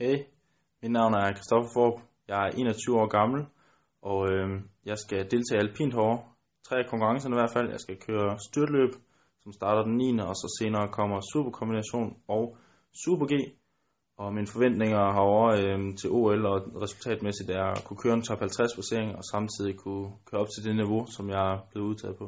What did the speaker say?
Hej, mit navn er Christoffer Forb. Jeg er 21 år gammel, og øh, jeg skal deltage i alpint hår. Tre af konkurrencerne i hvert fald. Jeg skal køre styrtløb, som starter den 9. og så senere kommer superkombination og super G. Og mine forventninger herovre øh, til OL og resultatmæssigt er at kunne køre en top 50 placering og samtidig kunne køre op til det niveau, som jeg er blevet udtaget på.